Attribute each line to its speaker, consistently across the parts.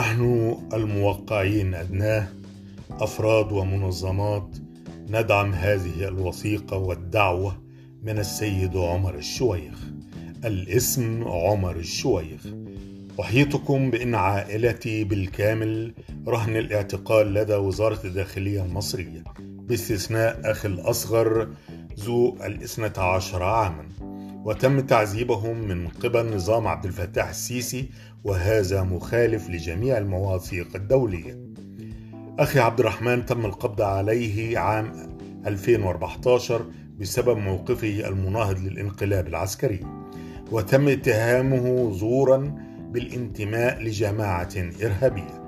Speaker 1: نحن الموقعين أدناه أفراد ومنظمات ندعم هذه الوثيقة والدعوة من السيد عمر الشويخ. الاسم عمر الشويخ. أحيطكم بأن عائلتي بالكامل رهن الاعتقال لدى وزارة الداخلية المصرية باستثناء أخي الأصغر ذو الاثنة عشر عاما. وتم تعذيبهم من قبل نظام عبد الفتاح السيسي وهذا مخالف لجميع المواثيق الدولية. أخي عبد الرحمن تم القبض عليه عام 2014 بسبب موقفه المناهض للانقلاب العسكري. وتم اتهامه زورا بالانتماء لجماعة إرهابية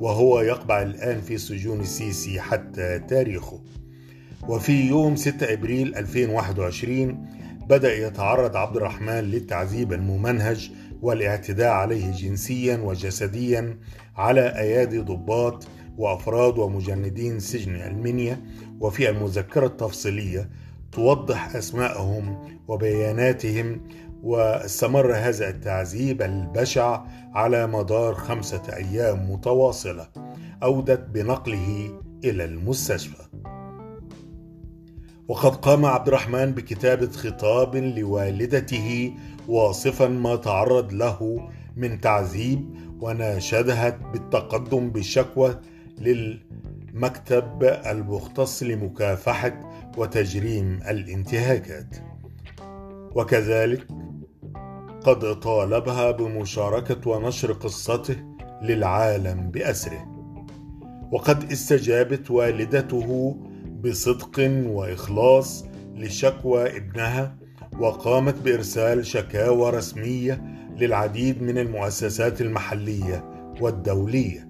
Speaker 1: وهو يقبع الآن في سجون السيسي حتى تاريخه. وفي يوم 6 أبريل 2021 بدأ يتعرض عبد الرحمن للتعذيب الممنهج والاعتداء عليه جنسيا وجسديا على أيادي ضباط وأفراد ومجندين سجن المنيا وفي المذكرة التفصيلية توضح أسماءهم وبياناتهم واستمر هذا التعذيب البشع على مدار خمسة أيام متواصلة أودت بنقله إلى المستشفى. وقد قام عبد الرحمن بكتابة خطاب لوالدته واصفا ما تعرض له من تعذيب وناشدها بالتقدم بشكوى للمكتب المختص لمكافحة وتجريم الانتهاكات. وكذلك قد طالبها بمشاركة ونشر قصته للعالم بأسره. وقد استجابت والدته بصدق وإخلاص لشكوى ابنها وقامت بإرسال شكاوى رسمية للعديد من المؤسسات المحلية والدولية.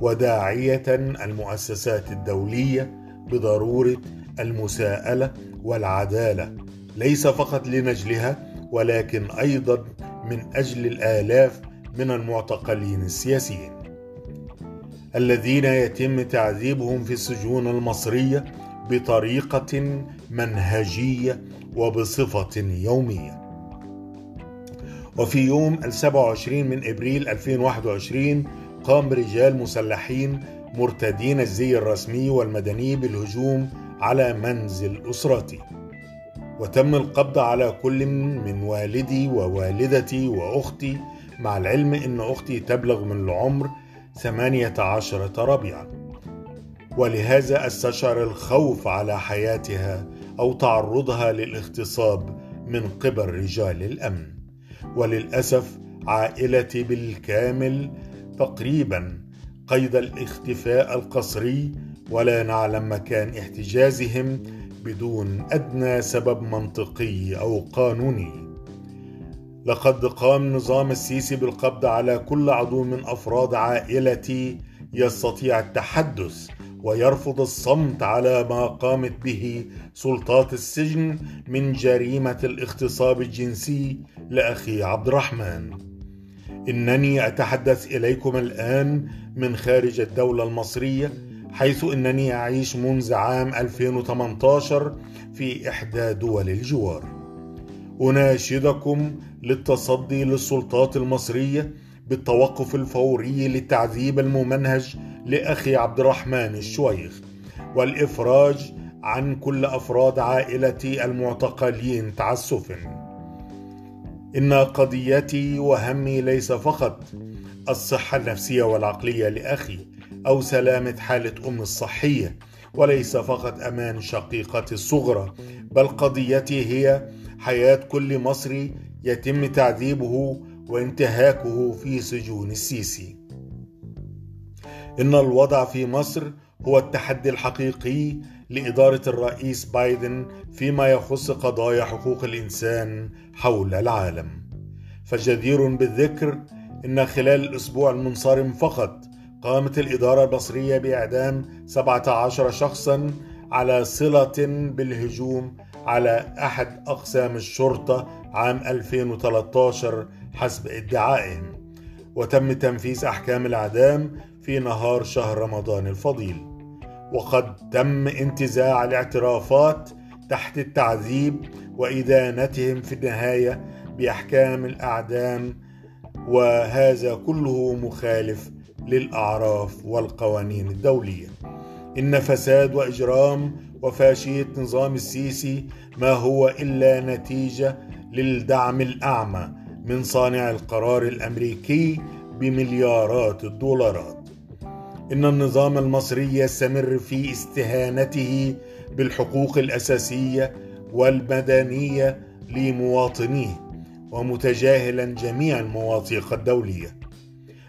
Speaker 1: وداعية المؤسسات الدولية بضرورة المساءلة والعدالة ليس فقط لنجلها ولكن أيضا من أجل الآلاف من المعتقلين السياسيين. الذين يتم تعذيبهم في السجون المصرية بطريقة منهجية وبصفة يومية. وفي السبعة 27 من إبريل 2021 قام رجال مسلحين مرتدين الزي الرسمي والمدني بالهجوم على منزل أسرتي. وتم القبض على كل من والدي ووالدتي وأختي مع العلم إن أختي تبلغ من العمر ثمانية عشرة ربيعا ولهذا استشعر الخوف على حياتها أو تعرضها للاغتصاب من قبل رجال الأمن. وللأسف عائلتي بالكامل تقريبا قيد الاختفاء القسري ولا نعلم مكان احتجازهم بدون أدنى سبب منطقي أو قانوني. لقد قام نظام السيسي بالقبض على كل عضو من أفراد عائلتي يستطيع التحدث ويرفض الصمت على ما قامت به سلطات السجن من جريمة الاغتصاب الجنسي لأخي عبد الرحمن إنني أتحدث إليكم الآن من خارج الدولة المصرية حيث إنني أعيش منذ عام 2018 في إحدى دول الجوار. أناشدكم للتصدي للسلطات المصرية بالتوقف الفوري للتعذيب الممنهج لأخي عبد الرحمن الشويخ والإفراج عن كل أفراد عائلتي المعتقلين تعسفا. إن قضيتي وهمي ليس فقط الصحة النفسية والعقلية لأخي أو سلامة حالة أمي الصحية وليس فقط أمان شقيقتي الصغرى بل قضيتي هي حياة كل مصري يتم تعذيبه وانتهاكه في سجون السيسي. إن الوضع في مصر هو التحدي الحقيقي لإدارة الرئيس بايدن فيما يخص قضايا حقوق الإنسان حول العالم. فجدير بالذكر إن خلال الأسبوع المنصرم فقط قامت الإدارة المصرية بإعدام 17 شخصا على صلة بالهجوم على أحد أقسام الشرطة عام 2013 حسب ادعائهم. وتم تنفيذ أحكام الإعدام في نهار شهر رمضان الفضيل. وقد تم انتزاع الاعترافات تحت التعذيب وإدانتهم في النهاية بأحكام الأعدام وهذا كله مخالف للأعراف والقوانين الدولية. إن فساد وإجرام وفاشية نظام السيسي ما هو إلا نتيجة للدعم الأعمى من صانع القرار الأمريكي بمليارات الدولارات. إن النظام المصري يستمر في استهانته بالحقوق الأساسية والمدنية لمواطنيه ومتجاهلا جميع المواثيق الدولية.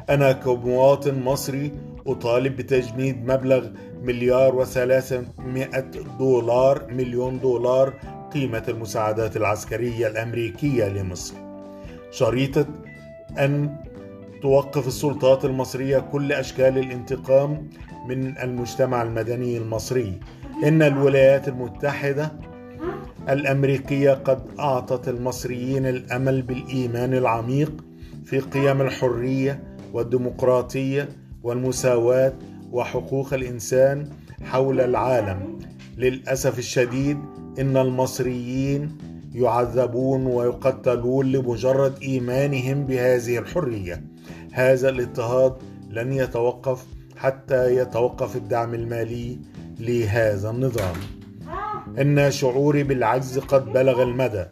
Speaker 1: أنا كمواطن مصري أطالب بتجميد مبلغ مليار وثلاثمائة دولار مليون دولار قيمة المساعدات العسكرية الأمريكية لمصر. شريطة أن توقف السلطات المصرية كل أشكال الانتقام من المجتمع المدني المصري. إن الولايات المتحدة الأمريكية قد أعطت المصريين الأمل بالإيمان العميق في قيم الحرية والديمقراطية والمساواة وحقوق الإنسان حول العالم. للأسف الشديد إن المصريين يعذبون ويقتلون لمجرد إيمانهم بهذه الحرية. هذا الاضطهاد لن يتوقف حتى يتوقف الدعم المالي لهذا النظام. إن شعوري بالعجز قد بلغ المدى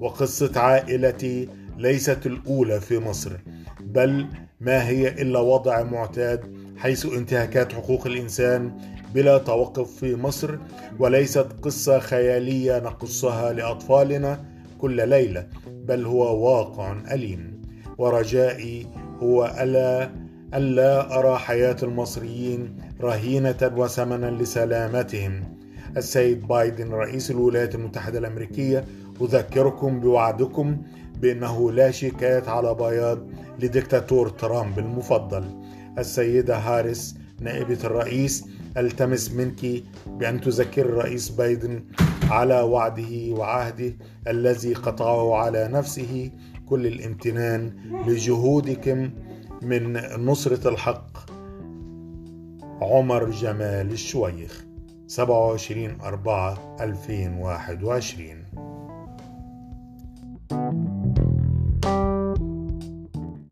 Speaker 1: وقصة عائلتي ليست الأولى في مصر بل ما هي إلا وضع معتاد حيث انتهاكات حقوق الإنسان بلا توقف في مصر وليست قصة خيالية نقصها لأطفالنا كل ليلة بل هو واقع أليم. ورجائي هو ألا ألا أرى حياة المصريين رهينة وثمنا لسلامتهم. السيد بايدن رئيس الولايات المتحدة الأمريكية أذكركم بوعدكم بأنه لا شيكات على بياض لدكتاتور ترامب المفضل. السيدة هاريس نائبة الرئيس ألتمس منك بأن تذكر الرئيس بايدن على وعده وعهده الذي قطعه على نفسه كل الامتنان لجهودكم من نصرة الحق. عمر جمال الشويخ 27 4 2021